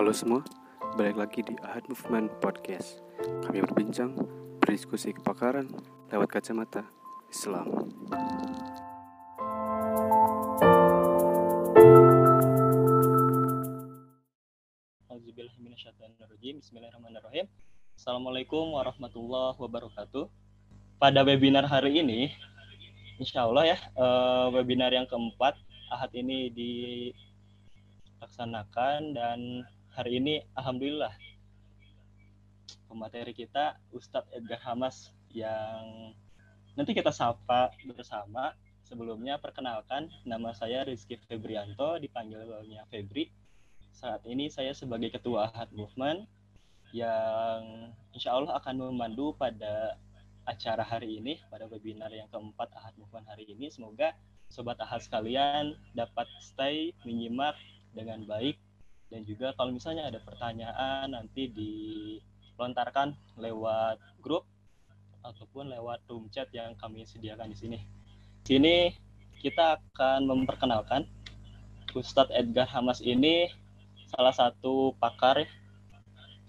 Halo semua, balik lagi di Ahad Movement Podcast. Kami berbincang, berdiskusi kepakaran lewat kacamata Islam. Bismillahirrahmanirrahim. Assalamualaikum warahmatullahi wabarakatuh. Pada webinar hari ini, insya Allah ya, eh, webinar yang keempat, Ahad ini dilaksanakan dan hari ini Alhamdulillah pemateri kita Ustadz Edgar Hamas yang nanti kita sapa bersama. Sebelumnya perkenalkan nama saya Rizky Febrianto, dipanggilnya Febri. Saat ini saya sebagai Ketua Ahad Movement yang insya Allah akan memandu pada acara hari ini, pada webinar yang keempat Ahad Movement hari ini. Semoga Sobat Ahad sekalian dapat stay, menyimak dengan baik. Dan juga kalau misalnya ada pertanyaan nanti dilontarkan lewat grup ataupun lewat room chat yang kami sediakan di sini. Di sini kita akan memperkenalkan Ustadz Edgar Hamas ini salah satu pakar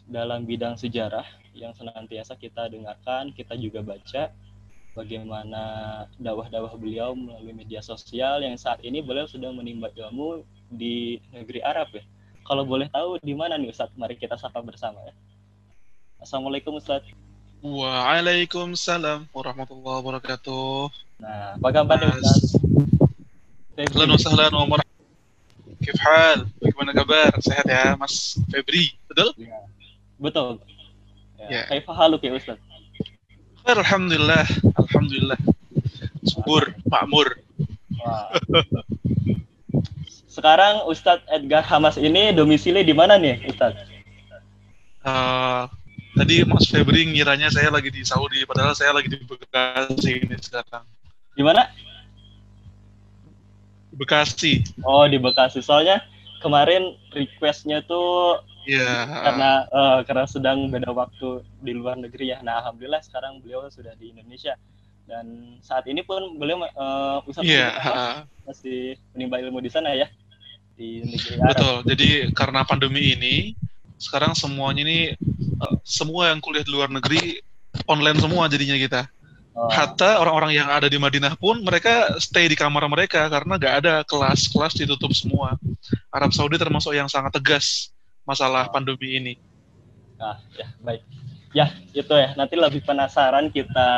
dalam bidang sejarah yang senantiasa kita dengarkan, kita juga baca bagaimana dakwah-dakwah beliau melalui media sosial yang saat ini beliau sudah menimba ilmu di negeri Arab ya. Kalau boleh tahu di mana nih Ustadz? Mari kita sapa bersama ya. Assalamualaikum Ustadz. Waalaikumsalam warahmatullahi wabarakatuh. Nah, apa kabar nih Ustadz? Ahlan wa sahlan wa. Kif hal? Bagaimana kabar? Sehat ya, Mas Febri? Betul? Ya, betul. Ya. Ya. Kaifa haluk ya Ustadz? Khair, Alhamdulillah. Alhamdulillah. Subur, makmur. Wah. Sekarang Ustadz Edgar Hamas ini domisili di mana nih Ustadz? Uh, tadi Mas Febri ngiranya saya lagi di Saudi, padahal saya lagi di Bekasi ini sekarang. Di mana? Di Bekasi. Oh di Bekasi. Soalnya kemarin requestnya tuh Ya. karena eh, karena sedang beda waktu di luar negeri ya. Nah alhamdulillah sekarang beliau sudah di Indonesia dan saat ini pun beliau uh, Iya. Edgar Hamas uh, masih menimba ilmu di sana ya di negeri Arab. betul. Jadi karena pandemi ini, sekarang semuanya ini uh, semua yang kuliah di luar negeri online semua jadinya kita. Oh, Hatta orang-orang yang ada di Madinah pun mereka stay di kamar mereka karena nggak ada kelas, kelas ditutup semua. Arab Saudi termasuk yang sangat tegas masalah pandemi ini. Nah, ya baik. Ya itu ya. Nanti lebih penasaran kita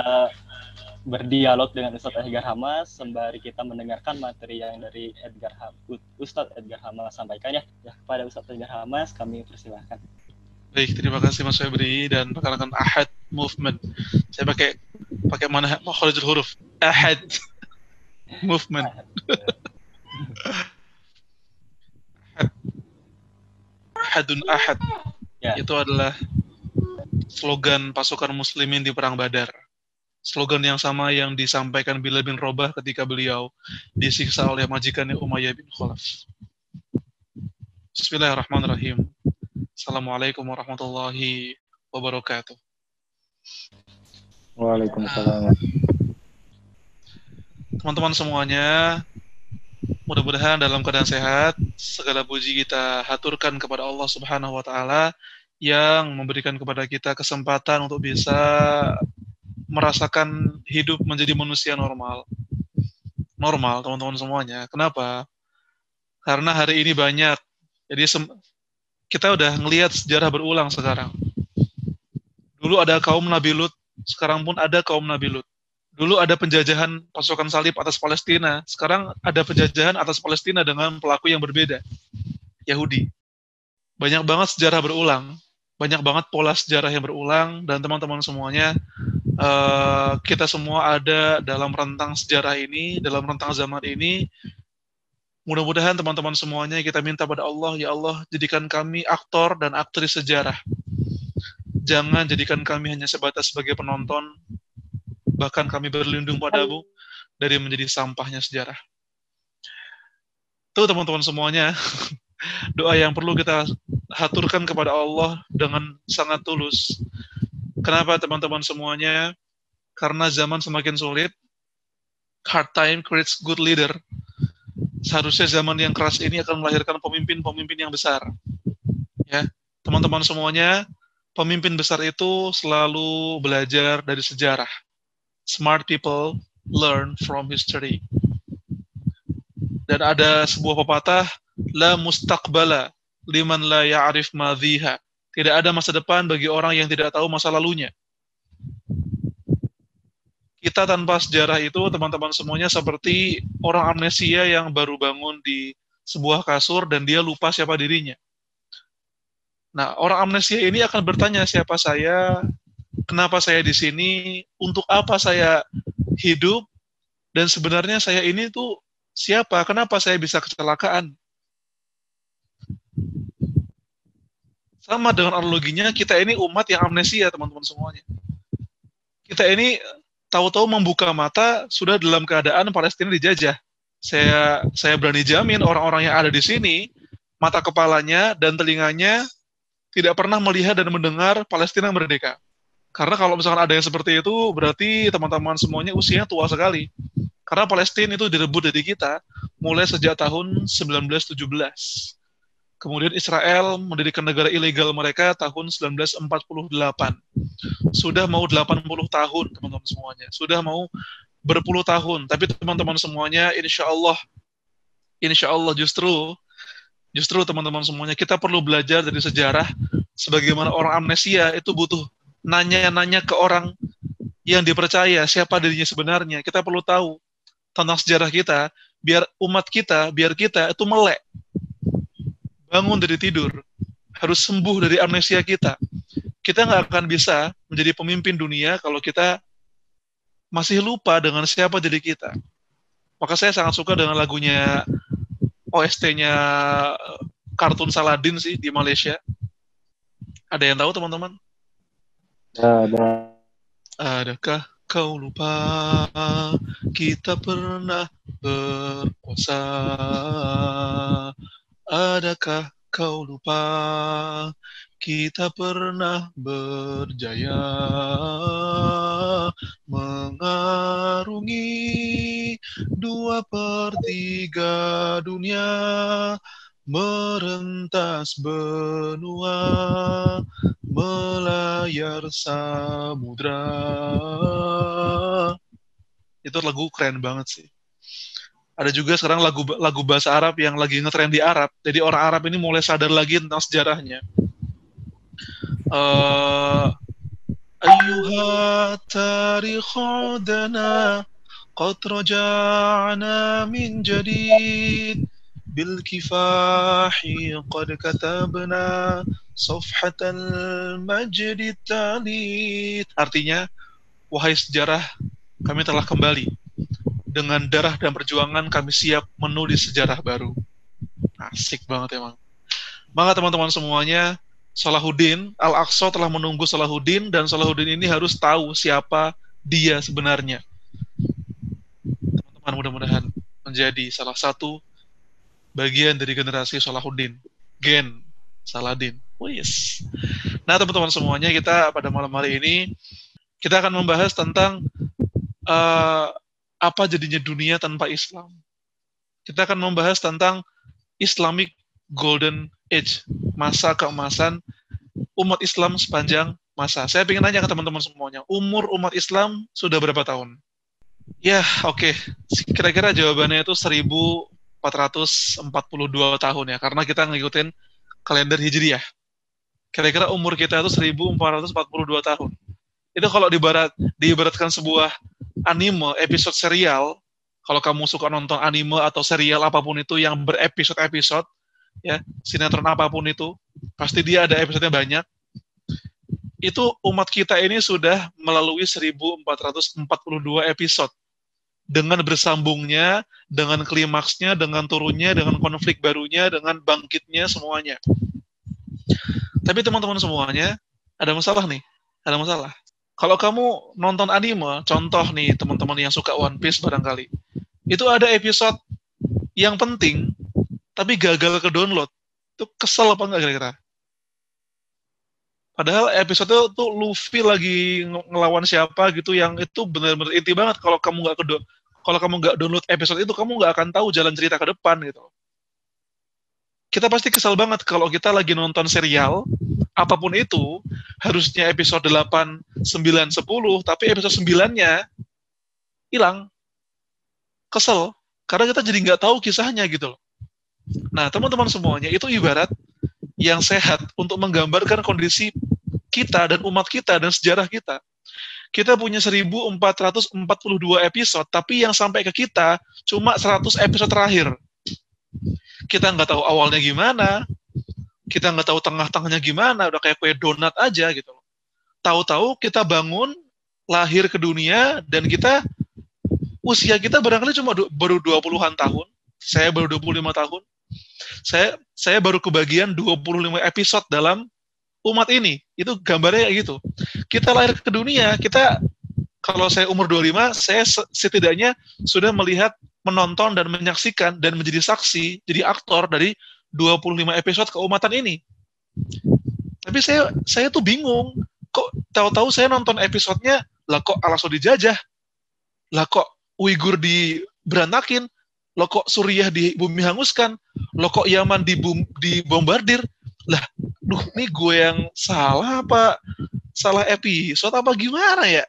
berdialog dengan Ustadz Edgar Hamas sembari kita mendengarkan materi yang dari Edgar Ham Ustadz Edgar Hamas sampaikan ya. Ya kepada Ustadz Edgar Hamas kami persilahkan. Baik, terima kasih Mas Febri dan perkenalkan Ahad Movement. Saya pakai pakai mana makharijul huruf Ahad Movement. Ahadun Ahad. Ya. Itu adalah slogan pasukan muslimin di perang Badar. Slogan yang sama yang disampaikan Bilal bin Robah ketika beliau disiksa oleh majikannya Umayyah bin Khalaf. Bismillahirrahmanirrahim. Assalamualaikum warahmatullahi wabarakatuh. Waalaikumsalam. Teman-teman semuanya, mudah-mudahan dalam keadaan sehat, segala puji kita haturkan kepada Allah Subhanahu wa taala yang memberikan kepada kita kesempatan untuk bisa merasakan hidup menjadi manusia normal. Normal, teman-teman semuanya. Kenapa? Karena hari ini banyak. Jadi kita udah ngelihat sejarah berulang sekarang. Dulu ada kaum Nabi Lut, sekarang pun ada kaum Nabi Lut. Dulu ada penjajahan pasukan salib atas Palestina, sekarang ada penjajahan atas Palestina dengan pelaku yang berbeda, Yahudi. Banyak banget sejarah berulang, banyak banget pola sejarah yang berulang, dan teman-teman semuanya, eh, kita semua ada dalam rentang sejarah ini, dalam rentang zaman ini. Mudah-mudahan teman-teman semuanya kita minta pada Allah, ya Allah, jadikan kami aktor dan aktris sejarah. Jangan jadikan kami hanya sebatas sebagai penonton, bahkan kami berlindung padamu dari menjadi sampahnya sejarah. Tuh teman-teman semuanya, doa yang perlu kita haturkan kepada Allah dengan sangat tulus. Kenapa teman-teman semuanya? Karena zaman semakin sulit, hard time creates good leader. Seharusnya zaman yang keras ini akan melahirkan pemimpin-pemimpin yang besar. Ya, teman-teman semuanya, pemimpin besar itu selalu belajar dari sejarah. Smart people learn from history. Dan ada sebuah pepatah, la mustaqbala liman la ya'rif madhiha. Tidak ada masa depan bagi orang yang tidak tahu masa lalunya. Kita tanpa sejarah itu, teman-teman semuanya seperti orang amnesia yang baru bangun di sebuah kasur dan dia lupa siapa dirinya. Nah, orang amnesia ini akan bertanya siapa saya, kenapa saya di sini, untuk apa saya hidup, dan sebenarnya saya ini tuh siapa, kenapa saya bisa kecelakaan. Sama dengan analoginya, kita ini umat yang amnesia, teman-teman semuanya. Kita ini tahu-tahu membuka mata sudah dalam keadaan Palestina dijajah. Saya saya berani jamin orang-orang yang ada di sini mata kepalanya dan telinganya tidak pernah melihat dan mendengar Palestina merdeka. Karena kalau misalkan ada yang seperti itu, berarti teman-teman semuanya usianya tua sekali. Karena Palestina itu direbut dari kita mulai sejak tahun 1917. Kemudian Israel mendirikan negara ilegal mereka tahun 1948. Sudah mau 80 tahun, teman-teman semuanya. Sudah mau berpuluh tahun. Tapi teman-teman semuanya, insya Allah, insya Allah justru Justru teman-teman semuanya kita perlu belajar dari sejarah sebagaimana orang amnesia itu butuh nanya-nanya ke orang yang dipercaya siapa dirinya sebenarnya. Kita perlu tahu tentang sejarah kita biar umat kita, biar kita itu melek. Bangun dari tidur, harus sembuh dari amnesia kita. Kita nggak akan bisa menjadi pemimpin dunia kalau kita masih lupa dengan siapa diri kita. Maka saya sangat suka dengan lagunya OST-nya eh, kartun Saladin sih di Malaysia. Ada yang tahu teman-teman? Ada. Adakah kau lupa kita pernah berpuasa? Adakah kau lupa? Kita pernah berjaya mengarungi dua per tiga dunia merentas benua melayar samudra. Itu lagu keren banget sih ada juga sekarang lagu lagu bahasa Arab yang lagi ngetrend di Arab. Jadi orang Arab ini mulai sadar lagi tentang sejarahnya. Uh, Artinya, wahai sejarah, kami telah kembali dengan darah dan perjuangan kami siap menulis sejarah baru asik banget emang maka teman-teman semuanya Salahuddin, Al-Aqsa telah menunggu Salahuddin dan Salahuddin ini harus tahu siapa dia sebenarnya. Teman-teman mudah-mudahan menjadi salah satu bagian dari generasi Salahuddin, gen Saladin. Oh yes. Nah teman-teman semuanya kita pada malam hari ini kita akan membahas tentang uh, apa jadinya dunia tanpa Islam. Kita akan membahas tentang Islamic Golden Age, masa keemasan umat Islam sepanjang masa. Saya ingin nanya ke teman-teman semuanya, umur umat Islam sudah berapa tahun? Ya, oke. Okay. Kira-kira jawabannya itu 1442 tahun ya, karena kita ngikutin kalender Hijriah. Kira-kira umur kita itu 1442 tahun. Itu kalau dibarat, diibaratkan sebuah anime, episode serial, kalau kamu suka nonton anime atau serial apa pun itu yang berepisode-episode, ya sinetron apa pun itu pasti dia ada episodenya banyak itu umat kita ini sudah melalui 1442 episode dengan bersambungnya, dengan klimaksnya, dengan turunnya, dengan konflik barunya, dengan bangkitnya semuanya. Tapi teman-teman semuanya ada masalah nih, ada masalah. Kalau kamu nonton anime, contoh nih teman-teman yang suka One Piece barangkali, itu ada episode yang penting tapi gagal ke download. Itu kesel apa enggak kira-kira? Padahal episode itu tuh Luffy lagi ngelawan siapa gitu yang itu benar-benar inti banget. Kalau kamu nggak ke kalau kamu nggak download episode itu kamu nggak akan tahu jalan cerita ke depan gitu. Kita pasti kesal banget kalau kita lagi nonton serial apa pun itu harusnya episode 8, 9, 10 tapi episode 9-nya hilang. Kesel karena kita jadi nggak tahu kisahnya gitu loh. Nah, teman-teman semuanya itu ibarat yang sehat untuk menggambarkan kondisi kita dan umat kita dan sejarah kita. Kita punya 1442 episode, tapi yang sampai ke kita cuma 100 episode terakhir. Kita nggak tahu awalnya gimana, kita nggak tahu tengah-tengahnya gimana, udah kayak kue donat aja gitu. Tahu-tahu kita bangun, lahir ke dunia, dan kita usia kita barangkali cuma baru 20-an tahun. Saya baru 25 tahun saya saya baru kebagian 25 episode dalam umat ini. Itu gambarnya kayak gitu. Kita lahir ke dunia, kita kalau saya umur 25, saya setidaknya sudah melihat, menonton dan menyaksikan dan menjadi saksi, jadi aktor dari 25 episode keumatan ini. Tapi saya saya tuh bingung, kok tahu-tahu saya nonton episodenya, lah kok Alaso dijajah, lah kok Uighur diberantakin, lo kok Suriah di bumi hanguskan, lo kok Yaman di dibombardir. Lah, duh, ini gue yang salah apa? Salah episode apa gimana ya?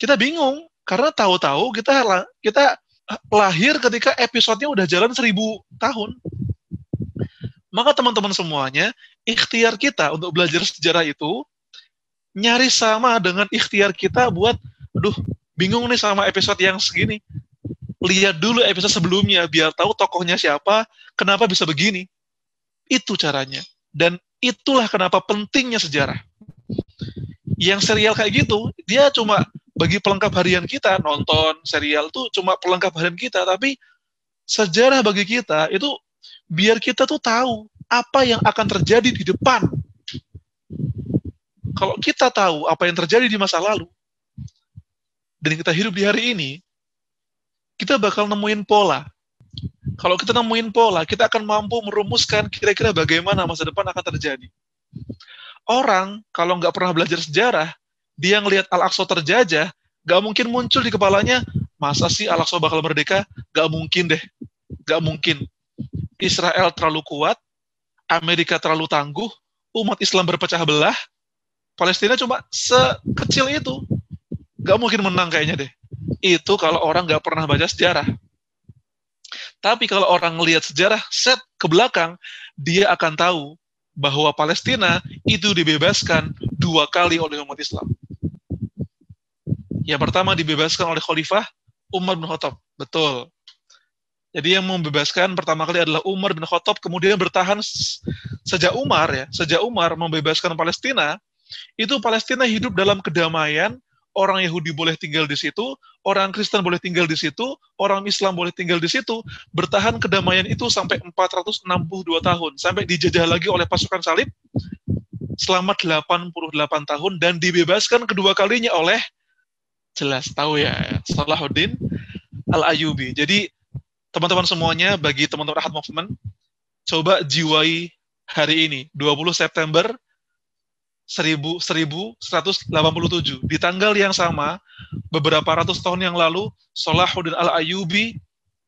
Kita bingung karena tahu-tahu kita kita lahir ketika episodenya udah jalan seribu tahun. Maka teman-teman semuanya, ikhtiar kita untuk belajar sejarah itu nyaris sama dengan ikhtiar kita buat, aduh, bingung nih sama episode yang segini lihat dulu episode sebelumnya biar tahu tokohnya siapa, kenapa bisa begini. Itu caranya. Dan itulah kenapa pentingnya sejarah. Yang serial kayak gitu, dia cuma bagi pelengkap harian kita, nonton serial tuh cuma pelengkap harian kita, tapi sejarah bagi kita itu biar kita tuh tahu apa yang akan terjadi di depan. Kalau kita tahu apa yang terjadi di masa lalu, dan kita hidup di hari ini, kita bakal nemuin pola. Kalau kita nemuin pola, kita akan mampu merumuskan kira-kira bagaimana masa depan akan terjadi. Orang kalau nggak pernah belajar sejarah, dia ngelihat Al-Aqsa terjajah, nggak mungkin muncul di kepalanya, masa sih Al-Aqsa bakal merdeka? Nggak mungkin deh, nggak mungkin. Israel terlalu kuat, Amerika terlalu tangguh, umat Islam berpecah belah, Palestina cuma sekecil itu. Nggak mungkin menang kayaknya deh itu kalau orang nggak pernah baca sejarah. Tapi kalau orang melihat sejarah set ke belakang, dia akan tahu bahwa Palestina itu dibebaskan dua kali oleh umat Islam. Yang pertama dibebaskan oleh Khalifah Umar bin Khattab. Betul. Jadi yang membebaskan pertama kali adalah Umar bin Khattab, kemudian bertahan sejak Umar ya, sejak Umar membebaskan Palestina, itu Palestina hidup dalam kedamaian, orang Yahudi boleh tinggal di situ, orang Kristen boleh tinggal di situ, orang Islam boleh tinggal di situ, bertahan kedamaian itu sampai 462 tahun, sampai dijajah lagi oleh pasukan salib selama 88 tahun dan dibebaskan kedua kalinya oleh jelas tahu ya Salahuddin Al-Ayubi. Jadi teman-teman semuanya bagi teman-teman Ahad Movement coba jiwai hari ini 20 September 1187. Di tanggal yang sama, beberapa ratus tahun yang lalu, Salahuddin al-Ayubi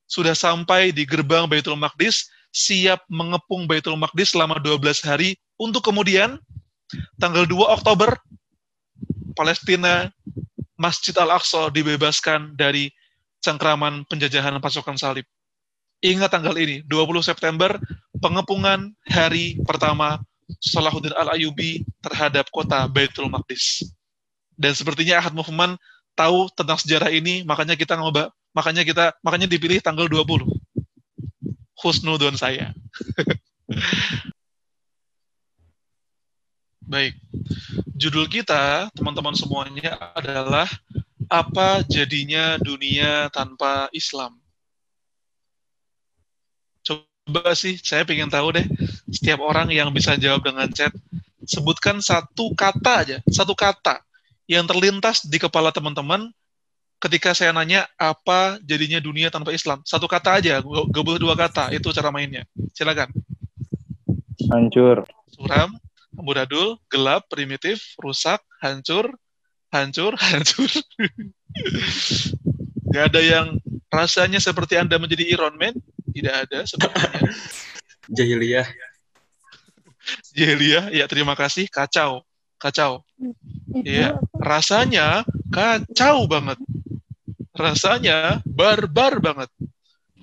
sudah sampai di gerbang Baitul Maqdis, siap mengepung Baitul Maqdis selama 12 hari, untuk kemudian tanggal 2 Oktober, Palestina, Masjid Al-Aqsa dibebaskan dari cengkraman penjajahan pasukan salib. Ingat tanggal ini, 20 September, pengepungan hari pertama Salahuddin Al-Ayubi terhadap kota Baitul Maqdis. Dan sepertinya Ahad Movement tahu tentang sejarah ini, makanya kita ngoba, makanya kita makanya dipilih tanggal 20. Husnudon saya. Baik. Judul kita, teman-teman semuanya adalah apa jadinya dunia tanpa Islam coba sih saya pengen tahu deh setiap orang yang bisa jawab dengan chat sebutkan satu kata aja satu kata yang terlintas di kepala teman-teman ketika saya nanya apa jadinya dunia tanpa Islam. Satu kata aja gak boleh dua kata itu cara mainnya. Silakan. Hancur. Suram amburadul gelap primitif rusak hancur hancur hancur. Gak ada yang rasanya seperti anda menjadi Iron Man tidak ada sebenarnya. Jahiliyah. Jahiliyah, ya terima kasih. Kacau, kacau. Iya, rasanya kacau banget. Rasanya barbar banget.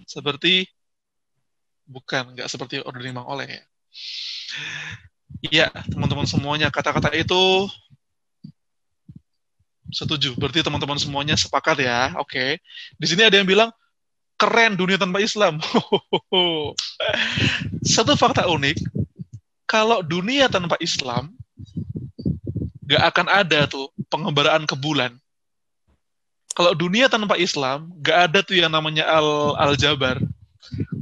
Seperti bukan, nggak seperti ordering Mang Oleh ya. Iya, teman-teman semuanya kata-kata itu setuju. Berarti teman-teman semuanya sepakat ya. Oke. Di sini ada yang bilang keren dunia tanpa Islam. Satu fakta unik, kalau dunia tanpa Islam nggak akan ada tuh pengembaraan ke bulan. Kalau dunia tanpa Islam, nggak ada tuh yang namanya al aljabar.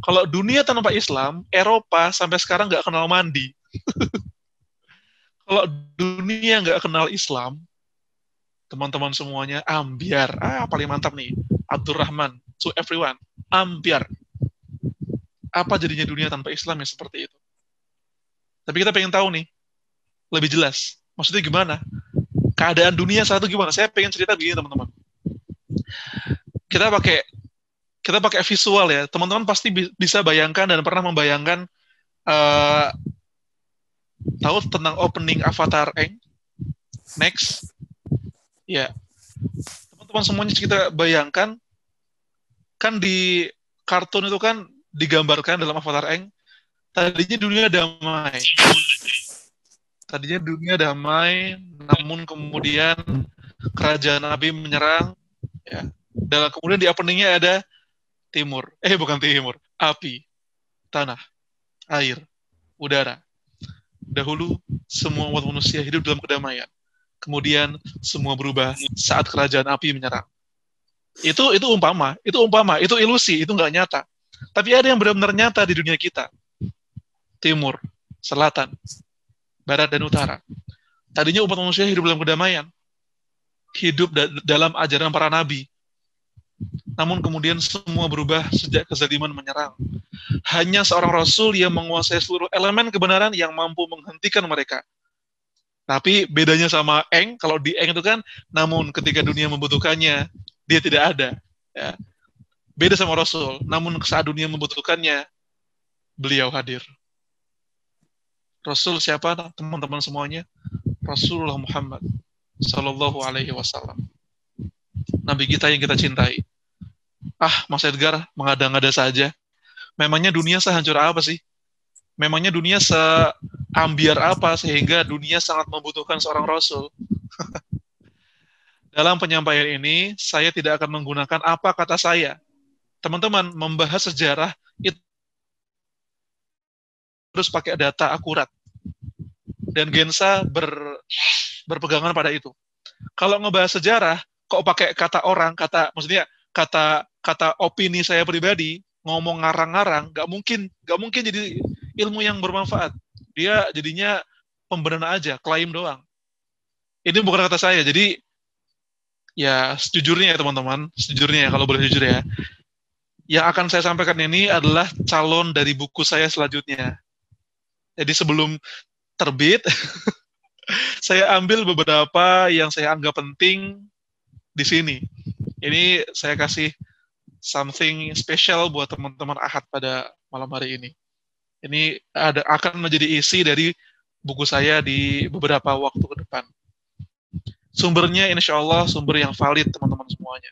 Kalau dunia tanpa Islam, Eropa sampai sekarang nggak kenal mandi. Kalau dunia nggak kenal Islam, teman-teman semuanya ambiar. Ah, paling mantap nih. Abdurrahman, to everyone, ambiar. Apa jadinya dunia tanpa Islam ya seperti itu? Tapi kita pengen tahu nih, lebih jelas. Maksudnya gimana? Keadaan dunia saat itu gimana? Saya pengen cerita begini teman-teman. Kita pakai kita pakai visual ya. Teman-teman pasti bi- bisa bayangkan dan pernah membayangkan eh, tahu tentang opening Avatar Eng? Next. Ya. Teman-teman semuanya kita bayangkan kan di kartun itu kan digambarkan dalam Avatar Eng tadinya dunia damai. Tadinya dunia damai, namun kemudian kerajaan Nabi menyerang ya. Dan kemudian di openingnya ada timur. Eh bukan timur, api, tanah, air, udara. Dahulu semua umat manusia hidup dalam kedamaian. Kemudian semua berubah saat kerajaan api menyerang. Itu itu umpama, itu umpama, itu ilusi, itu nggak nyata. Tapi ada yang benar-benar nyata di dunia kita. Timur, selatan, barat dan utara. Tadinya umat manusia hidup dalam kedamaian. Hidup da- dalam ajaran para nabi. Namun kemudian semua berubah sejak kezaliman menyerang. Hanya seorang rasul yang menguasai seluruh elemen kebenaran yang mampu menghentikan mereka. Tapi bedanya sama Eng, kalau di Eng itu kan, namun ketika dunia membutuhkannya, dia tidak ada. Ya. Beda sama Rasul, namun saat dunia membutuhkannya, beliau hadir. Rasul siapa teman-teman semuanya? Rasulullah Muhammad Sallallahu Alaihi Wasallam. Nabi kita yang kita cintai. Ah, Mas Edgar mengada-ngada saja. Memangnya dunia sehancur apa sih? Memangnya dunia seambiar apa sehingga dunia sangat membutuhkan seorang Rasul? Dalam penyampaian ini, saya tidak akan menggunakan apa kata saya. Teman-teman, membahas sejarah itu harus pakai data akurat. Dan Gensa ber, berpegangan pada itu. Kalau ngebahas sejarah, kok pakai kata orang, kata maksudnya kata kata opini saya pribadi, ngomong ngarang-ngarang, nggak mungkin, nggak mungkin jadi ilmu yang bermanfaat. Dia jadinya pembenaran aja, klaim doang. Ini bukan kata saya, jadi ya sejujurnya ya teman-teman, sejujurnya ya kalau boleh jujur ya. Yang akan saya sampaikan ini adalah calon dari buku saya selanjutnya. Jadi sebelum terbit, saya ambil beberapa yang saya anggap penting di sini. Ini saya kasih something special buat teman-teman Ahad pada malam hari ini. Ini ada akan menjadi isi dari buku saya di beberapa waktu ke depan. Sumbernya insya Allah sumber yang valid teman-teman semuanya.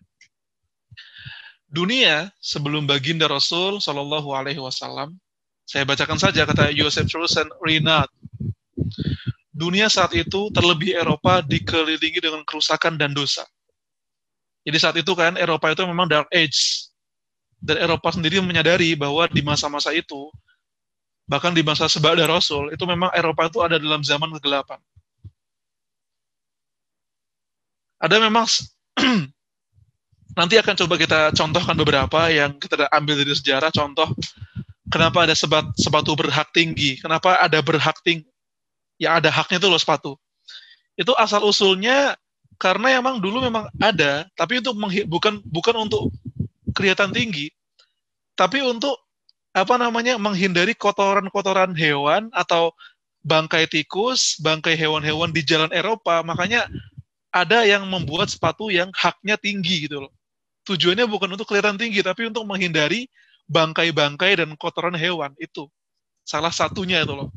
Dunia sebelum baginda Rasul Shallallahu Alaihi Wasallam, saya bacakan saja kata Yosef Trusen Rinat. Dunia saat itu terlebih Eropa dikelilingi dengan kerusakan dan dosa. Jadi saat itu kan Eropa itu memang dark age. Dan Eropa sendiri menyadari bahwa di masa-masa itu, bahkan di masa sebada Rasul, itu memang Eropa itu ada dalam zaman kegelapan. Ada memang nanti akan coba kita contohkan beberapa yang kita ambil dari sejarah contoh kenapa ada sebat, sepatu berhak tinggi, kenapa ada berhak tinggi, yang ada haknya itu loh sepatu. Itu asal usulnya karena emang dulu memang ada, tapi untuk bukan bukan untuk kelihatan tinggi, tapi untuk apa namanya menghindari kotoran-kotoran hewan atau bangkai tikus, bangkai hewan-hewan di jalan Eropa. Makanya ada yang membuat sepatu yang haknya tinggi gitu loh. Tujuannya bukan untuk kelihatan tinggi, tapi untuk menghindari bangkai-bangkai dan kotoran hewan itu. Salah satunya itu loh.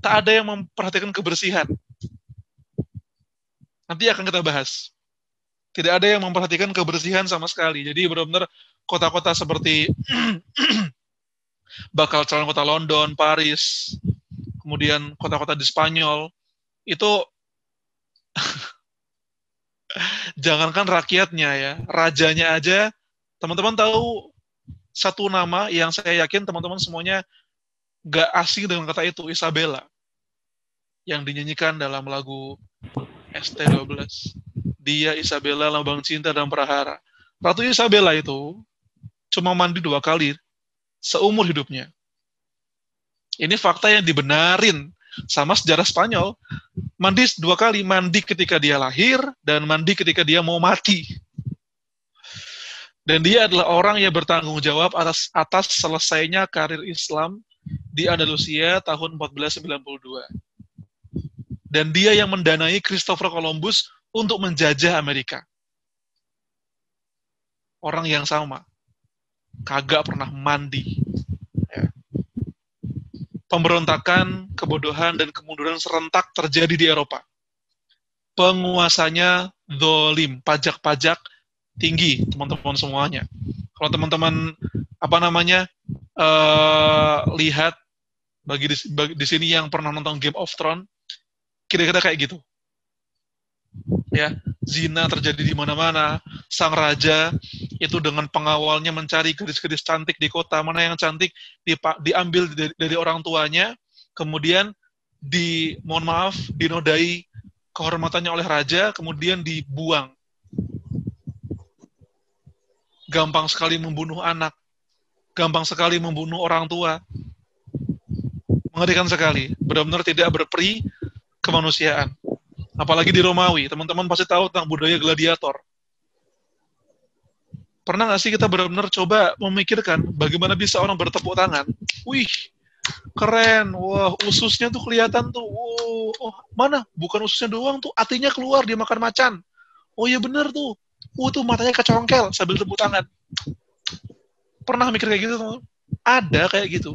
Tak ada yang memperhatikan kebersihan. Nanti akan kita bahas. Tidak ada yang memperhatikan kebersihan sama sekali. Jadi benar-benar kota-kota seperti bakal calon kota London, Paris, kemudian kota-kota di Spanyol, itu jangankan rakyatnya ya, rajanya aja, teman-teman tahu satu nama yang saya yakin teman-teman semuanya gak asing dengan kata itu, Isabella. Yang dinyanyikan dalam lagu ST12. Dia Isabella lambang cinta dan prahara. Ratu Isabella itu cuma mandi dua kali seumur hidupnya. Ini fakta yang dibenarin sama sejarah Spanyol. Mandi dua kali, mandi ketika dia lahir dan mandi ketika dia mau mati. Dan dia adalah orang yang bertanggung jawab atas atas selesainya karir Islam di Andalusia tahun 1492. Dan dia yang mendanai Christopher Columbus untuk menjajah Amerika. Orang yang sama. Kagak pernah mandi. Pemberontakan, kebodohan, dan kemunduran serentak terjadi di Eropa. Penguasanya dolim, pajak-pajak, tinggi teman-teman semuanya. Kalau teman-teman apa namanya uh, lihat bagi di, bagi di sini yang pernah nonton Game of Thrones, kira-kira kayak gitu. Ya, zina terjadi di mana-mana. Sang raja itu dengan pengawalnya mencari gadis-gadis cantik di kota mana yang cantik diambil dari, dari orang tuanya, kemudian di mohon maaf dinodai kehormatannya oleh raja, kemudian dibuang gampang sekali membunuh anak, gampang sekali membunuh orang tua. Mengerikan sekali, benar-benar tidak berperi kemanusiaan. Apalagi di Romawi, teman-teman pasti tahu tentang budaya gladiator. Pernah nggak sih kita benar-benar coba memikirkan bagaimana bisa orang bertepuk tangan? Wih, keren, wah ususnya tuh kelihatan tuh, wow, oh mana? Bukan ususnya doang tuh, artinya keluar dia makan macan. Oh iya bener tuh, uh tuh matanya kecongkel sambil tepuk tangan pernah mikir kayak gitu tuh ada kayak gitu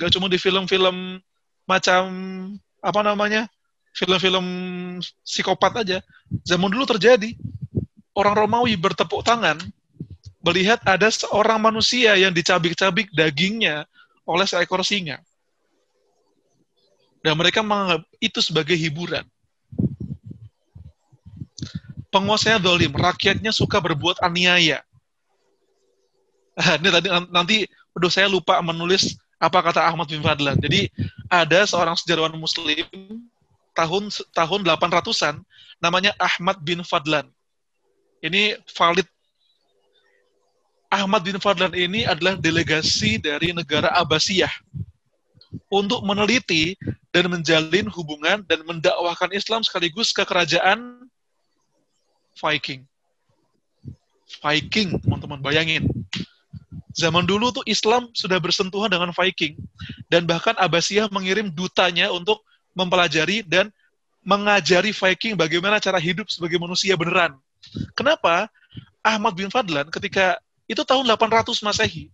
gak cuma di film-film macam apa namanya film-film psikopat aja zaman dulu terjadi orang Romawi bertepuk tangan melihat ada seorang manusia yang dicabik-cabik dagingnya oleh seekor singa dan mereka menganggap itu sebagai hiburan penguasanya dolim, rakyatnya suka berbuat aniaya. Ini tadi nanti, aduh saya lupa menulis apa kata Ahmad bin Fadlan. Jadi ada seorang sejarawan Muslim tahun tahun 800-an namanya Ahmad bin Fadlan. Ini valid. Ahmad bin Fadlan ini adalah delegasi dari negara Abbasiyah untuk meneliti dan menjalin hubungan dan mendakwahkan Islam sekaligus ke kerajaan Viking. Viking, teman-teman, bayangin. Zaman dulu tuh Islam sudah bersentuhan dengan Viking. Dan bahkan Abbasiyah mengirim dutanya untuk mempelajari dan mengajari Viking bagaimana cara hidup sebagai manusia beneran. Kenapa? Ahmad bin Fadlan ketika itu tahun 800 Masehi.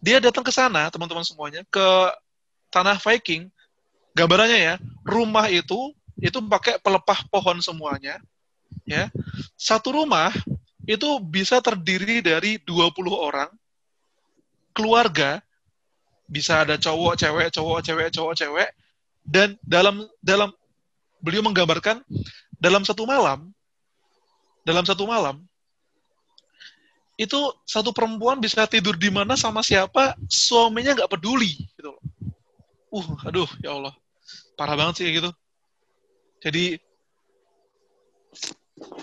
Dia datang ke sana, teman-teman semuanya, ke tanah Viking. Gambarannya ya, rumah itu itu pakai pelepah pohon semuanya ya satu rumah itu bisa terdiri dari 20 orang keluarga bisa ada cowok cewek cowok cewek cowok cewek dan dalam dalam beliau menggambarkan dalam satu malam dalam satu malam itu satu perempuan bisa tidur di mana sama siapa suaminya nggak peduli gitu loh. Uh, aduh ya Allah. Parah banget sih gitu. Jadi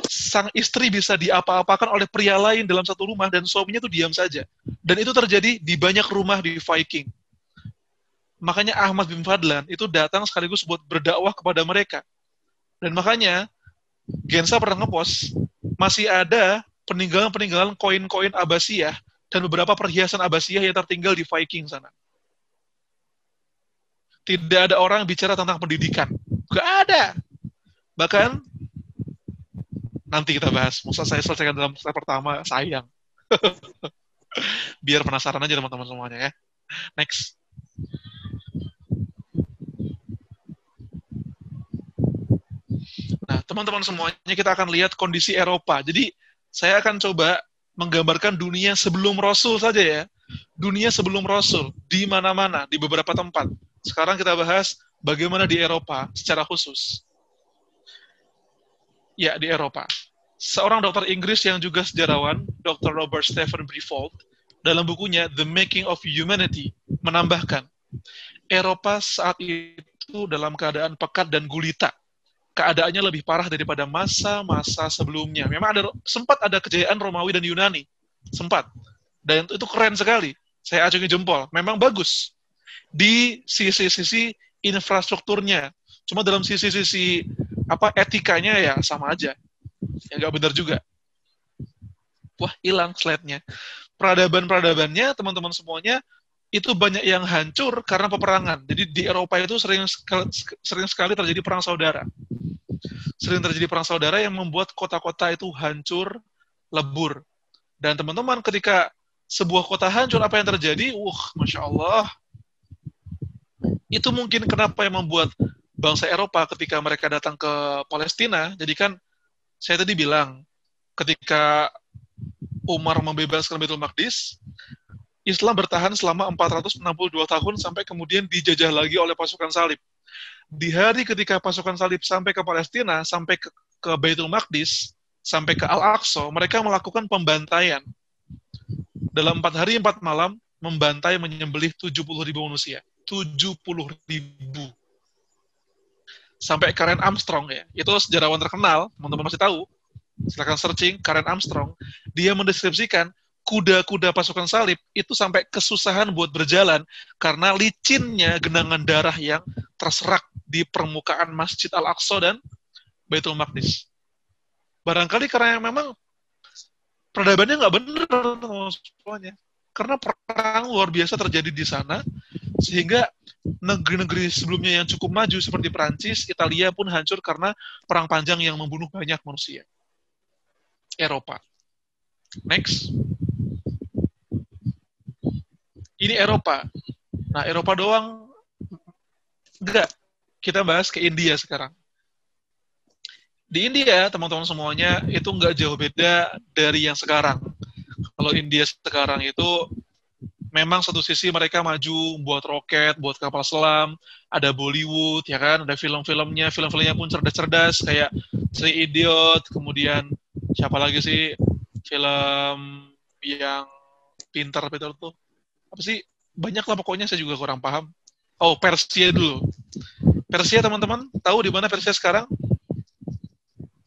sang istri bisa diapa-apakan oleh pria lain dalam satu rumah dan suaminya itu diam saja. Dan itu terjadi di banyak rumah di Viking. Makanya Ahmad bin Fadlan itu datang sekaligus buat berdakwah kepada mereka. Dan makanya Gensa pernah ngepost, masih ada peninggalan-peninggalan koin-koin Abbasiyah dan beberapa perhiasan Abbasiyah yang tertinggal di Viking sana. Tidak ada orang bicara tentang pendidikan. Gak ada. Bahkan nanti kita bahas. Masa saya selesaikan dalam step pertama, sayang. Biar penasaran aja teman-teman semuanya ya. Next. Teman-teman semuanya kita akan lihat kondisi Eropa. Jadi, saya akan coba menggambarkan dunia sebelum Rasul saja ya. Dunia sebelum Rasul, di mana-mana, di beberapa tempat. Sekarang kita bahas bagaimana di Eropa secara khusus. Ya, di Eropa. Seorang dokter Inggris yang juga sejarawan, Dr. Robert Stephen Briffault, dalam bukunya The Making of Humanity, menambahkan, Eropa saat itu dalam keadaan pekat dan gulita. Keadaannya lebih parah daripada masa-masa sebelumnya. Memang ada sempat ada kejayaan Romawi dan Yunani. Sempat. Dan itu, keren sekali. Saya acungi jempol. Memang bagus. Di sisi-sisi infrastrukturnya. Cuma dalam sisi-sisi apa etikanya ya sama aja. Ya nggak benar juga. Wah, hilang slide-nya. Peradaban-peradabannya, teman-teman semuanya, itu banyak yang hancur karena peperangan. Jadi di Eropa itu sering sering sekali terjadi perang saudara. Sering terjadi perang saudara yang membuat kota-kota itu hancur, lebur. Dan teman-teman ketika sebuah kota hancur, apa yang terjadi? Wah, Masya Allah. Itu mungkin kenapa yang membuat bangsa Eropa ketika mereka datang ke Palestina, jadi kan saya tadi bilang, ketika Umar membebaskan Baitul Maqdis, Islam bertahan selama 462 tahun sampai kemudian dijajah lagi oleh pasukan salib. Di hari ketika pasukan salib sampai ke Palestina, sampai ke, ke Baitul Maqdis, sampai ke Al-Aqsa, mereka melakukan pembantaian. Dalam empat hari empat malam, membantai menyembelih 70 ribu manusia. 70 ribu. Sampai Karen Armstrong ya, itu sejarawan terkenal, teman-teman masih tahu, silahkan searching Karen Armstrong, dia mendeskripsikan kuda-kuda pasukan salib itu sampai kesusahan buat berjalan karena licinnya genangan darah yang terserak di permukaan Masjid Al-Aqsa dan Baitul Maqdis. Barangkali karena yang memang peradabannya nggak benar semuanya. Karena perang luar biasa terjadi di sana, sehingga negeri-negeri sebelumnya yang cukup maju seperti Perancis, Italia pun hancur karena perang panjang yang membunuh banyak manusia. Eropa. Next ini Eropa. Nah, Eropa doang enggak. Kita bahas ke India sekarang. Di India, teman-teman semuanya, itu enggak jauh beda dari yang sekarang. Kalau India sekarang itu memang satu sisi mereka maju buat roket, buat kapal selam, ada Bollywood, ya kan, ada film-filmnya, film-filmnya pun cerdas-cerdas, kayak Sri Idiot, kemudian siapa lagi sih film yang pintar-pintar tuh, apa sih banyak lah pokoknya saya juga kurang paham. Oh Persia dulu. Persia teman-teman tahu di mana Persia sekarang?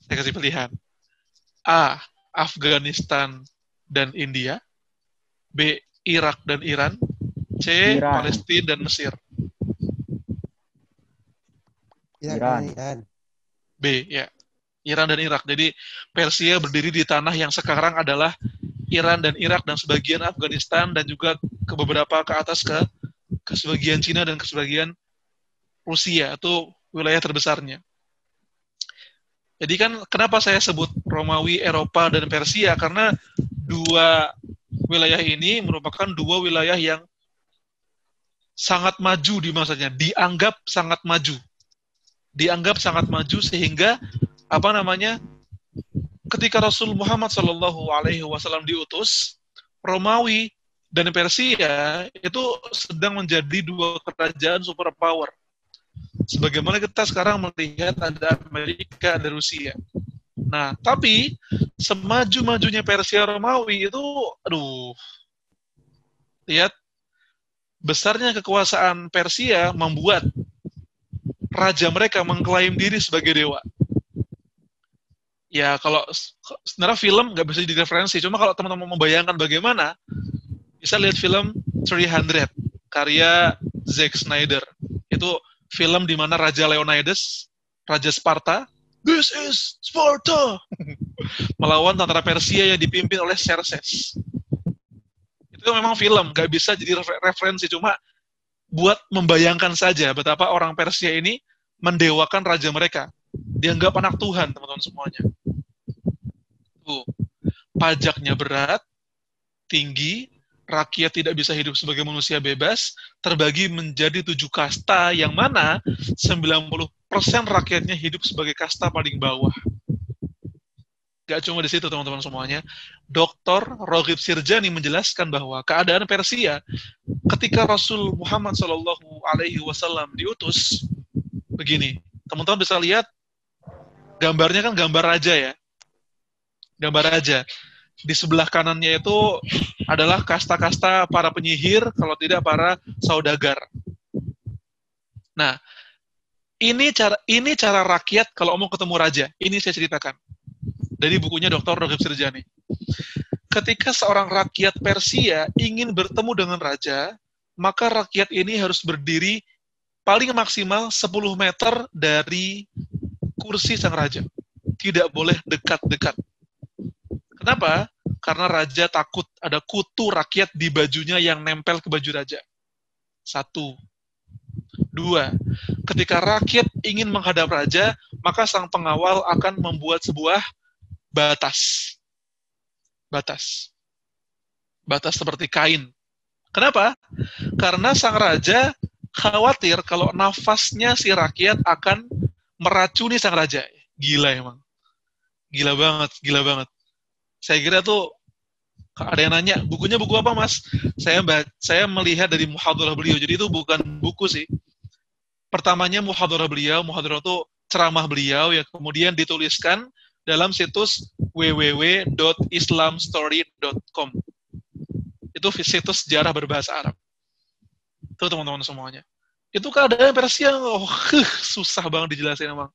Saya kasih pilihan. A. Afghanistan dan India. B. Irak dan Iran. C. Iran. Palestina dan Mesir. Iran. Iran. B. Ya. Iran dan Irak. Jadi Persia berdiri di tanah yang sekarang adalah Iran dan Irak dan sebagian Afghanistan dan juga ke beberapa ke atas ke ke sebagian Cina dan ke sebagian Rusia itu wilayah terbesarnya. Jadi kan kenapa saya sebut Romawi, Eropa dan Persia karena dua wilayah ini merupakan dua wilayah yang sangat maju di masanya, dianggap sangat maju. Dianggap sangat maju sehingga apa namanya? Ketika Rasul Muhammad Shallallahu Alaihi Wasallam diutus, Romawi dan Persia itu sedang menjadi dua kerajaan superpower. Sebagaimana kita sekarang melihat ada Amerika, ada Rusia. Nah, tapi semaju-majunya Persia Romawi itu, aduh, lihat besarnya kekuasaan Persia membuat raja mereka mengklaim diri sebagai dewa ya kalau sebenarnya film nggak bisa jadi referensi. Cuma kalau teman-teman membayangkan bagaimana bisa lihat film 300 karya Zack Snyder. Itu film di mana Raja Leonidas Raja Sparta This is Sparta! Melawan tentara Persia yang dipimpin oleh Xerxes. Itu memang film nggak bisa jadi referensi. Cuma buat membayangkan saja betapa orang Persia ini mendewakan raja mereka dianggap anak Tuhan teman-teman semuanya. Tuh, pajaknya berat, tinggi, rakyat tidak bisa hidup sebagai manusia bebas, terbagi menjadi tujuh kasta yang mana 90% rakyatnya hidup sebagai kasta paling bawah. Gak cuma di situ teman-teman semuanya. Dr. Roghib Sirjani menjelaskan bahwa keadaan Persia ketika Rasul Muhammad Wasallam diutus begini. Teman-teman bisa lihat gambarnya kan gambar raja ya. Gambar raja di sebelah kanannya itu adalah kasta-kasta para penyihir, kalau tidak para saudagar. Nah, ini cara ini cara rakyat kalau mau ketemu raja. Ini saya ceritakan dari bukunya Dr. Roger Sirjani. Ketika seorang rakyat Persia ingin bertemu dengan raja, maka rakyat ini harus berdiri paling maksimal 10 meter dari kursi sang raja. Tidak boleh dekat-dekat. Kenapa? Karena raja takut ada kutu rakyat di bajunya yang nempel ke baju raja. Satu. Dua, ketika rakyat ingin menghadap raja, maka sang pengawal akan membuat sebuah batas. Batas. Batas seperti kain. Kenapa? Karena sang raja khawatir kalau nafasnya si rakyat akan meracuni sang raja. Gila emang. Gila banget, gila banget. Saya kira tuh ada yang nanya bukunya buku apa mas? Saya saya melihat dari muhadarah beliau. Jadi itu bukan buku sih. Pertamanya muhadarah beliau muhadarah itu ceramah beliau ya kemudian dituliskan dalam situs www.islamstory.com itu situs sejarah berbahasa Arab. Itu teman-teman semuanya itu keadaan Persia oh, susah banget dijelasin emang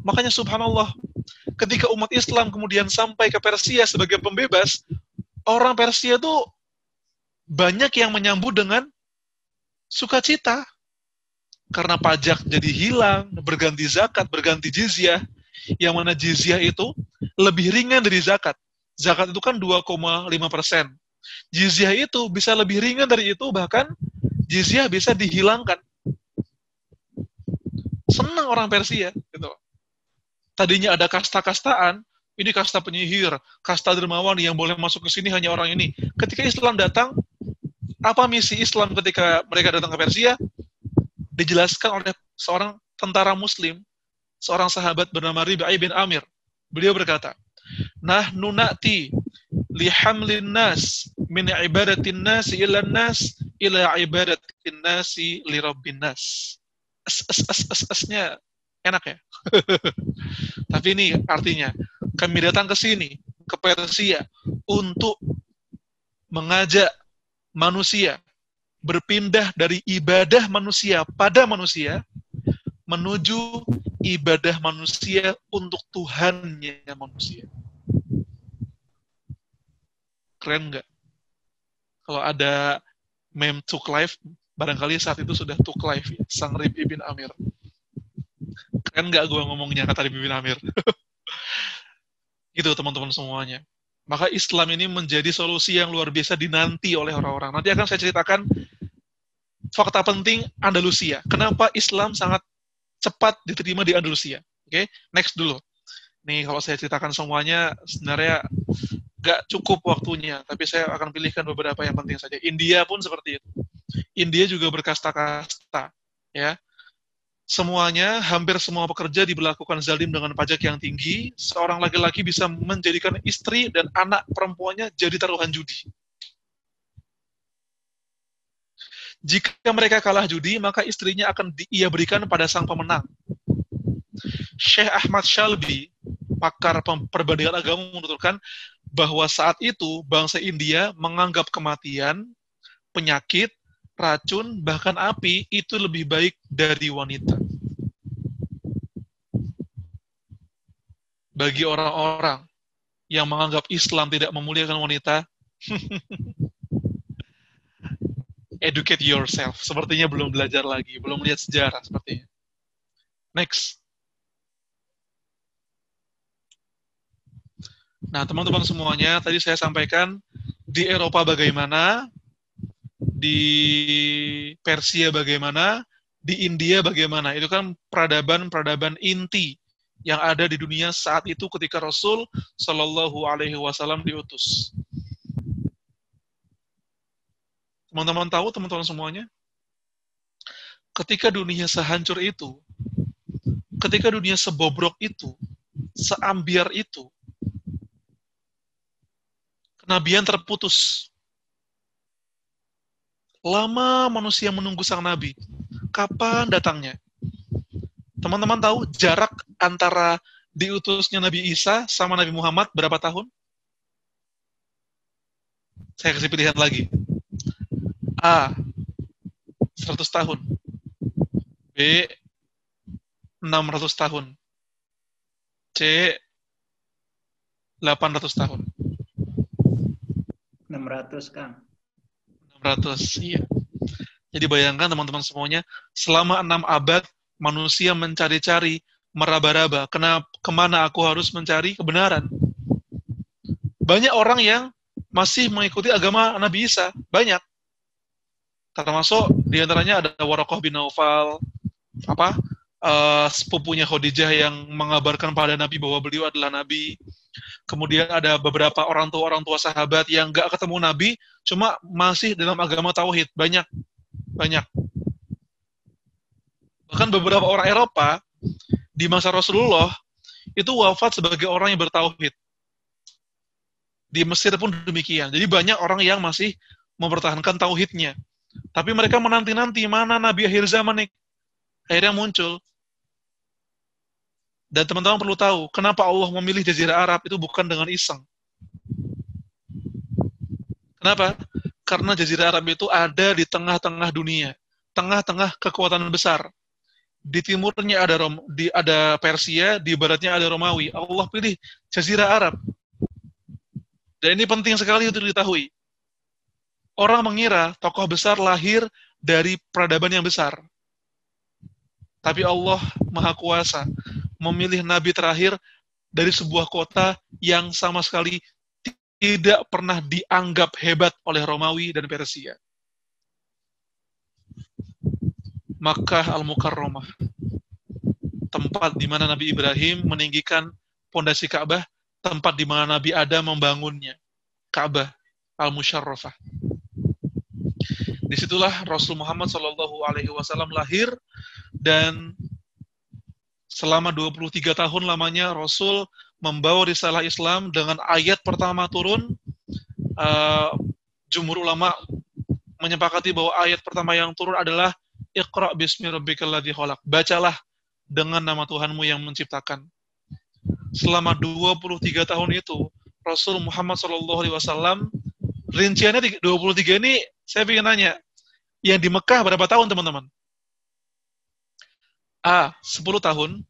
makanya subhanallah ketika umat Islam kemudian sampai ke Persia sebagai pembebas, orang Persia itu banyak yang menyambut dengan sukacita. Karena pajak jadi hilang, berganti zakat, berganti jizyah. Yang mana jizyah itu lebih ringan dari zakat. Zakat itu kan 2,5 persen. Jizyah itu bisa lebih ringan dari itu, bahkan jizyah bisa dihilangkan. Senang orang Persia. Gitu tadinya ada kasta-kastaan, ini kasta penyihir, kasta dermawan yang boleh masuk ke sini hanya orang ini. Ketika Islam datang, apa misi Islam ketika mereka datang ke Persia? Dijelaskan oleh seorang tentara muslim, seorang sahabat bernama Ribai bin Amir. Beliau berkata, Nah nunati lihamlin nas min ibadatin nasi ila nas ila ibadatin nasi li nas. Es, es, es, es, esnya enak ya. Tapi ini artinya kami datang ke sini ke Persia untuk mengajak manusia berpindah dari ibadah manusia pada manusia menuju ibadah manusia untuk Tuhannya manusia. Keren nggak? Kalau ada meme Tuk Life, barangkali saat itu sudah Tuk Life ya, Sang Rib Ibn Amir. Kan nggak gue ngomongnya kata Bibi Amir. gitu teman-teman semuanya. Maka Islam ini menjadi solusi yang luar biasa dinanti oleh orang-orang. Nanti akan saya ceritakan fakta penting Andalusia. Kenapa Islam sangat cepat diterima di Andalusia. Oke, okay? next dulu. Nih kalau saya ceritakan semuanya sebenarnya nggak cukup waktunya, tapi saya akan pilihkan beberapa yang penting saja. India pun seperti itu. India juga berkasta-kasta, ya semuanya, hampir semua pekerja diberlakukan zalim dengan pajak yang tinggi, seorang laki-laki bisa menjadikan istri dan anak perempuannya jadi taruhan judi. Jika mereka kalah judi, maka istrinya akan ia berikan pada sang pemenang. Syekh Ahmad Shalbi, pakar perbandingan agama menuturkan bahwa saat itu bangsa India menganggap kematian, penyakit, racun, bahkan api itu lebih baik dari wanita. Bagi orang-orang yang menganggap Islam tidak memuliakan wanita, educate yourself. Sepertinya belum belajar lagi, belum lihat sejarah sepertinya. Next. Nah, teman-teman semuanya, tadi saya sampaikan di Eropa bagaimana, di Persia bagaimana, di India bagaimana. Itu kan peradaban-peradaban inti yang ada di dunia saat itu ketika Rasul Shallallahu Alaihi Wasallam diutus. Teman-teman tahu, teman-teman semuanya, ketika dunia sehancur itu, ketika dunia sebobrok itu, seambiar itu, kenabian terputus. Lama manusia menunggu sang nabi. Kapan datangnya? Teman-teman tahu jarak antara diutusnya Nabi Isa sama Nabi Muhammad berapa tahun? Saya kasih pilihan lagi. A. 100 tahun. B. 600 tahun. C. 800 tahun. 600, Kang. 600, iya. Jadi bayangkan teman-teman semuanya, selama enam abad manusia mencari-cari, meraba-raba, kenapa, ke mana aku harus mencari kebenaran. Banyak orang yang masih mengikuti agama Nabi Isa, banyak. Termasuk di antaranya ada Warokoh bin Naufal, apa uh, sepupunya Khadijah yang mengabarkan pada Nabi bahwa beliau adalah Nabi. Kemudian ada beberapa orang tua orang tua sahabat yang gak ketemu Nabi, cuma masih dalam agama Tauhid, banyak, banyak. Bahkan beberapa orang Eropa di masa Rasulullah itu wafat sebagai orang yang bertauhid. Di Mesir pun demikian. Jadi banyak orang yang masih mempertahankan tauhidnya. Tapi mereka menanti-nanti mana Nabi akhir zaman nih. Akhirnya muncul. Dan teman-teman perlu tahu, kenapa Allah memilih Jazirah Arab itu bukan dengan iseng. Kenapa? Karena Jazirah Arab itu ada di tengah-tengah dunia. Tengah-tengah kekuatan besar di timurnya ada Rom, di ada Persia, di baratnya ada Romawi. Allah pilih Jazirah Arab. Dan ini penting sekali untuk diketahui. Orang mengira tokoh besar lahir dari peradaban yang besar. Tapi Allah Maha Kuasa memilih nabi terakhir dari sebuah kota yang sama sekali tidak pernah dianggap hebat oleh Romawi dan Persia. Makkah Al-Mukarramah. Tempat di mana Nabi Ibrahim meninggikan pondasi Ka'bah, tempat di mana Nabi Adam membangunnya. Ka'bah Al-Musharrafah. Di situlah Rasul Muhammad Shallallahu Alaihi Wasallam lahir dan selama 23 tahun lamanya Rasul membawa risalah Islam dengan ayat pertama turun. Uh, jumhur ulama menyepakati bahwa ayat pertama yang turun adalah Iqra bismi rabbikal ladzi khalaq. Bacalah dengan nama Tuhanmu yang menciptakan. Selama 23 tahun itu, Rasul Muhammad wasallam rinciannya 23 ini saya ingin nanya, yang di Mekah berapa tahun teman-teman? A. 10 tahun,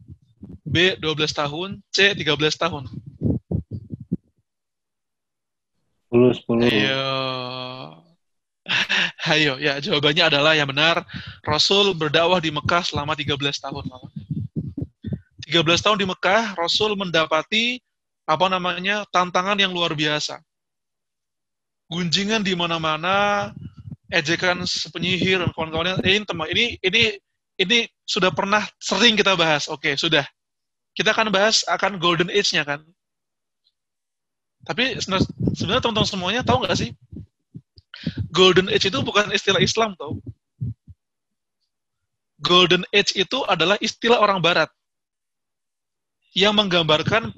B. 12 tahun, C. 13 tahun. 10, 10. Ayo. Ayo, ya jawabannya adalah yang benar. Rasul berdakwah di Mekah selama 13 tahun lama. 13 tahun di Mekah, Rasul mendapati apa namanya tantangan yang luar biasa. Gunjingan di mana-mana, ejekan penyihir dan kawan-kawannya. Ini, ini ini ini sudah pernah sering kita bahas. Oke, sudah. Kita akan bahas akan golden age-nya kan. Tapi sebenarnya teman-teman semuanya tahu nggak sih Golden Age itu bukan istilah Islam tau. Golden Age itu adalah istilah orang barat yang menggambarkan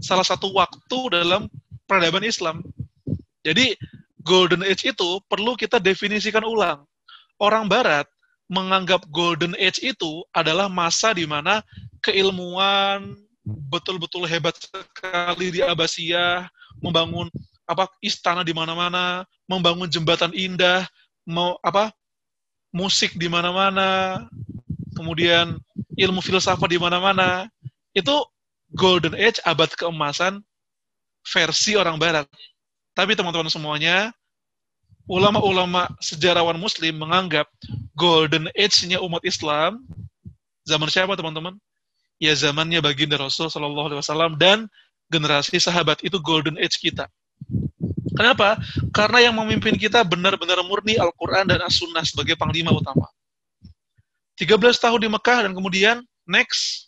salah satu waktu dalam peradaban Islam. Jadi Golden Age itu perlu kita definisikan ulang. Orang barat menganggap Golden Age itu adalah masa di mana keilmuan betul-betul hebat sekali di Abbasiyah, membangun apa istana di mana-mana, membangun jembatan indah, mau apa musik di mana-mana, kemudian ilmu filsafat di mana-mana. Itu golden age abad keemasan versi orang barat. Tapi teman-teman semuanya, ulama-ulama sejarawan muslim menganggap golden age-nya umat Islam zaman siapa teman-teman? Ya zamannya baginda Rasul Shallallahu Alaihi Wasallam dan generasi sahabat itu golden age kita. Kenapa? Karena yang memimpin kita benar-benar murni Al-Quran dan As-Sunnah sebagai panglima utama. 13 tahun di Mekah dan kemudian next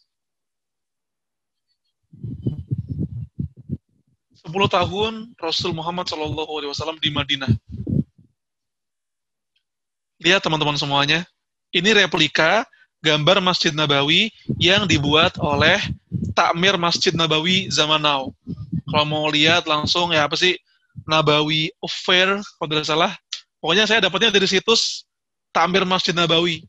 10 tahun Rasul Muhammad SAW di Madinah. Lihat teman-teman semuanya. Ini replika gambar Masjid Nabawi yang dibuat oleh Takmir Masjid Nabawi zaman now. Kalau mau lihat langsung ya apa sih Nabawi Affair kalau tidak salah. Pokoknya saya dapatnya dari situs Takmir Masjid Nabawi.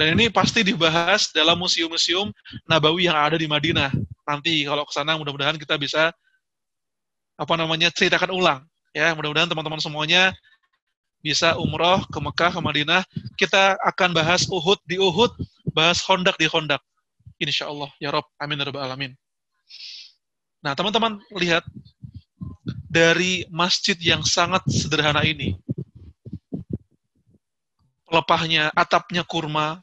Dan ini pasti dibahas dalam museum-museum Nabawi yang ada di Madinah. Nanti kalau ke sana mudah-mudahan kita bisa apa namanya ceritakan ulang ya. Mudah-mudahan teman-teman semuanya bisa umroh ke Mekah, ke Madinah. Kita akan bahas Uhud di Uhud, bahas Hondak di Hondak. Insya Allah. Ya Rob. Amin. Ya Alamin. Nah, teman-teman lihat dari masjid yang sangat sederhana ini. Pelepahnya, atapnya kurma,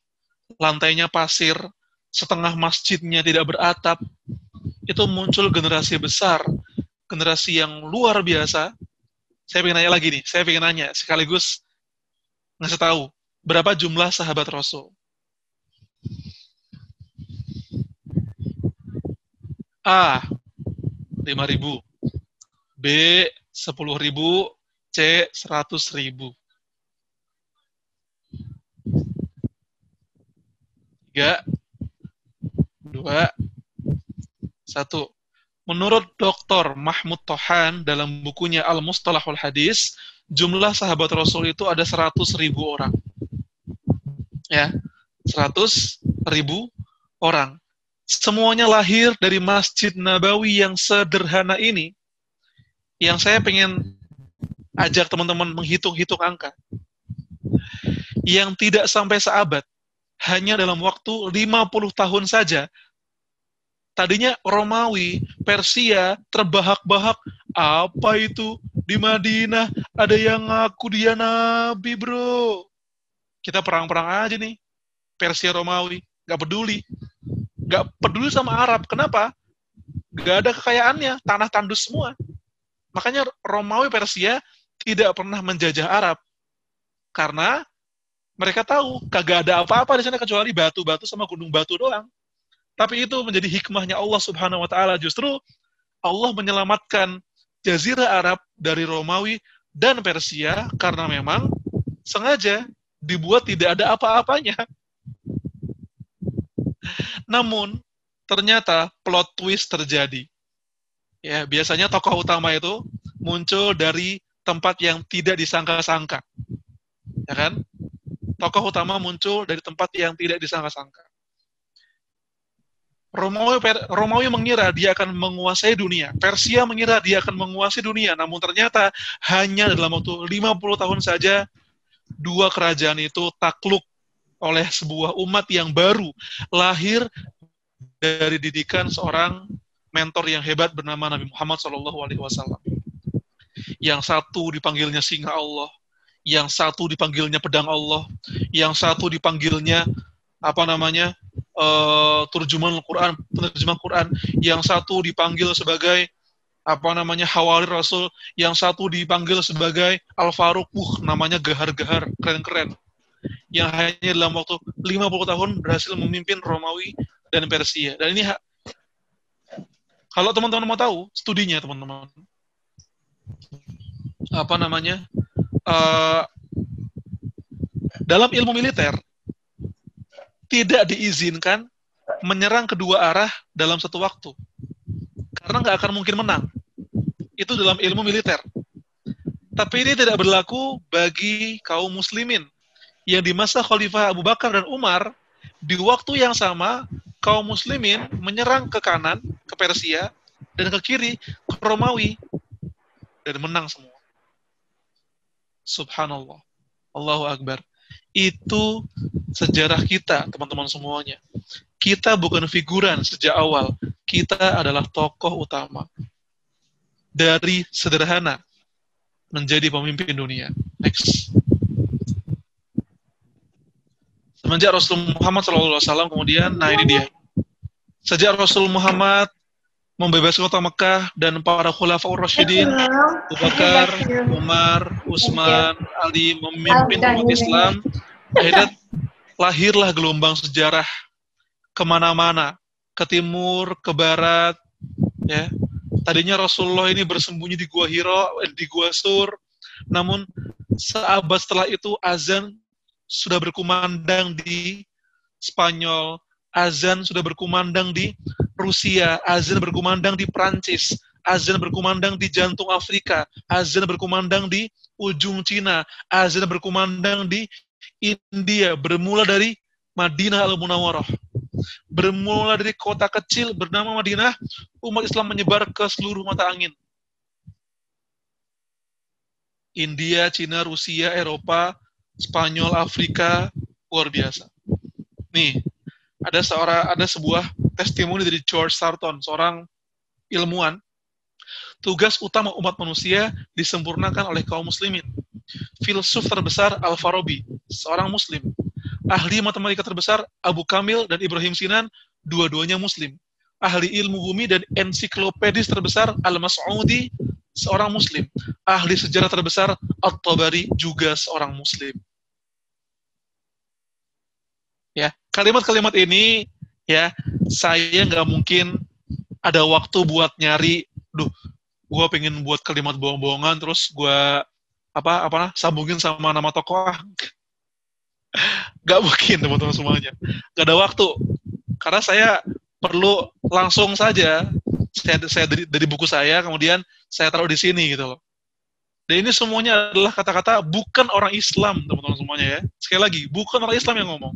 lantainya pasir, setengah masjidnya tidak beratap. Itu muncul generasi besar, generasi yang luar biasa, saya pengen nanya lagi nih, saya pengen nanya sekaligus ngasih tahu berapa jumlah sahabat Rasul. A 5000, B 10000, C 100.000. Tiga, dua, satu. Menurut Dr. Mahmud Tohan dalam bukunya Al-Mustalahul Hadis, jumlah sahabat Rasul itu ada 100 ribu orang. Ya, 100 ribu orang. Semuanya lahir dari Masjid Nabawi yang sederhana ini, yang saya pengen ajak teman-teman menghitung-hitung angka. Yang tidak sampai seabad, hanya dalam waktu 50 tahun saja, tadinya Romawi, Persia, terbahak-bahak. Apa itu? Di Madinah ada yang ngaku dia nabi, bro. Kita perang-perang aja nih. Persia Romawi. Gak peduli. Gak peduli sama Arab. Kenapa? Gak ada kekayaannya. Tanah tandus semua. Makanya Romawi Persia tidak pernah menjajah Arab. Karena mereka tahu kagak ada apa-apa di sana kecuali batu-batu sama gunung batu doang. Tapi itu menjadi hikmahnya Allah Subhanahu wa taala. Justru Allah menyelamatkan jazirah Arab dari Romawi dan Persia karena memang sengaja dibuat tidak ada apa-apanya. Namun ternyata plot twist terjadi. Ya, biasanya tokoh utama itu muncul dari tempat yang tidak disangka-sangka. Ya kan? Tokoh utama muncul dari tempat yang tidak disangka-sangka. Romawi, Romawi mengira dia akan menguasai dunia. Persia mengira dia akan menguasai dunia. Namun ternyata hanya dalam waktu 50 tahun saja dua kerajaan itu takluk oleh sebuah umat yang baru lahir dari didikan seorang mentor yang hebat bernama Nabi Muhammad SAW. Yang satu dipanggilnya singa Allah, yang satu dipanggilnya pedang Allah, yang satu dipanggilnya apa namanya uh, turjuman Quran, penerjemah Quran, yang satu dipanggil sebagai apa namanya Hawari Rasul, yang satu dipanggil sebagai Al Faruq, uh, namanya gahar-gahar, keren-keren. Yang hanya dalam waktu 50 tahun berhasil memimpin Romawi dan Persia. Dan ini kalau teman-teman mau tahu studinya teman-teman, apa namanya? Uh, dalam ilmu militer tidak diizinkan menyerang kedua arah dalam satu waktu. Karena nggak akan mungkin menang. Itu dalam ilmu militer. Tapi ini tidak berlaku bagi kaum muslimin. Yang di masa Khalifah Abu Bakar dan Umar, di waktu yang sama, kaum muslimin menyerang ke kanan, ke Persia, dan ke kiri, ke Romawi. Dan menang semua. Subhanallah. Allahu Akbar itu sejarah kita, teman-teman semuanya. Kita bukan figuran sejak awal, kita adalah tokoh utama. Dari sederhana menjadi pemimpin dunia. Next. Semenjak Rasul Muhammad SAW kemudian, nah ini dia. Sejak Rasul Muhammad membebaskan kota Mekah dan para khulafaur rasyidin Abu Bakar, Umar, Utsman, Ali memimpin umat Islam akhirnya lahirlah gelombang sejarah ke mana-mana ke timur, ke barat ya. Tadinya Rasulullah ini bersembunyi di gua Hiro, eh, di gua Sur Namun seabad setelah itu azan sudah berkumandang di Spanyol, azan sudah berkumandang di Rusia, azan berkumandang di Prancis, azan berkumandang di jantung Afrika, azan berkumandang di ujung Cina, azan berkumandang di India, bermula dari Madinah al-Munawwarah. Bermula dari kota kecil bernama Madinah, umat Islam menyebar ke seluruh mata angin. India, Cina, Rusia, Eropa, Spanyol, Afrika, luar biasa. Nih, ada seorang ada sebuah testimoni dari George Sarton, seorang ilmuwan. Tugas utama umat manusia disempurnakan oleh kaum muslimin. Filsuf terbesar Al-Farabi, seorang muslim. Ahli matematika terbesar Abu Kamil dan Ibrahim Sinan, dua-duanya muslim. Ahli ilmu bumi dan ensiklopedis terbesar Al-Mas'udi, seorang muslim. Ahli sejarah terbesar At-Tabari juga seorang muslim. Ya, kalimat-kalimat ini ya saya nggak mungkin ada waktu buat nyari, duh, gue pengen buat kalimat bohong-bohongan terus gue apa apa sambungin sama nama tokoh Gak mungkin teman-teman semuanya. Gak ada waktu. Karena saya perlu langsung saja saya, saya dari, dari buku saya kemudian saya taruh di sini gitu loh. Dan ini semuanya adalah kata-kata bukan orang Islam teman-teman semuanya ya. Sekali lagi bukan orang Islam yang ngomong.